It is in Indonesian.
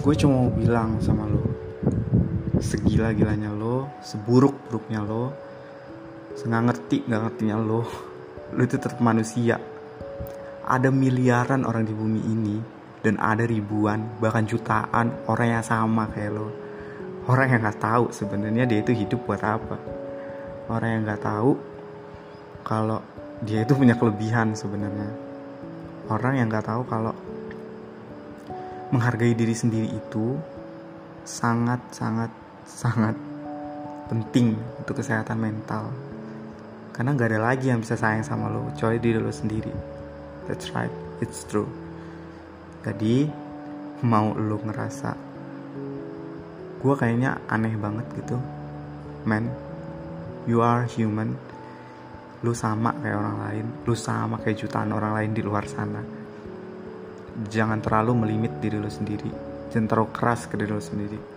gue cuma mau bilang sama lo segila-gilanya lo seburuk-buruknya lo nggak ngerti nggak ngertinya lo lo itu tetap manusia. Ada miliaran orang di bumi ini dan ada ribuan bahkan jutaan orang yang sama kayak lo. Orang yang nggak tahu sebenarnya dia itu hidup buat apa. Orang yang nggak tahu kalau dia itu punya kelebihan sebenarnya. Orang yang nggak tahu kalau menghargai diri sendiri itu sangat sangat sangat penting untuk kesehatan mental. Karena nggak ada lagi yang bisa sayang sama lo kecuali diri lo sendiri. That's right it's true. Jadi mau lo ngerasa gue kayaknya aneh banget gitu man you are human. Lu sama kayak orang lain lu sama kayak jutaan orang lain di luar sana jangan terlalu melimit diri lu sendiri. Jangan terlalu keras ke diri lu sendiri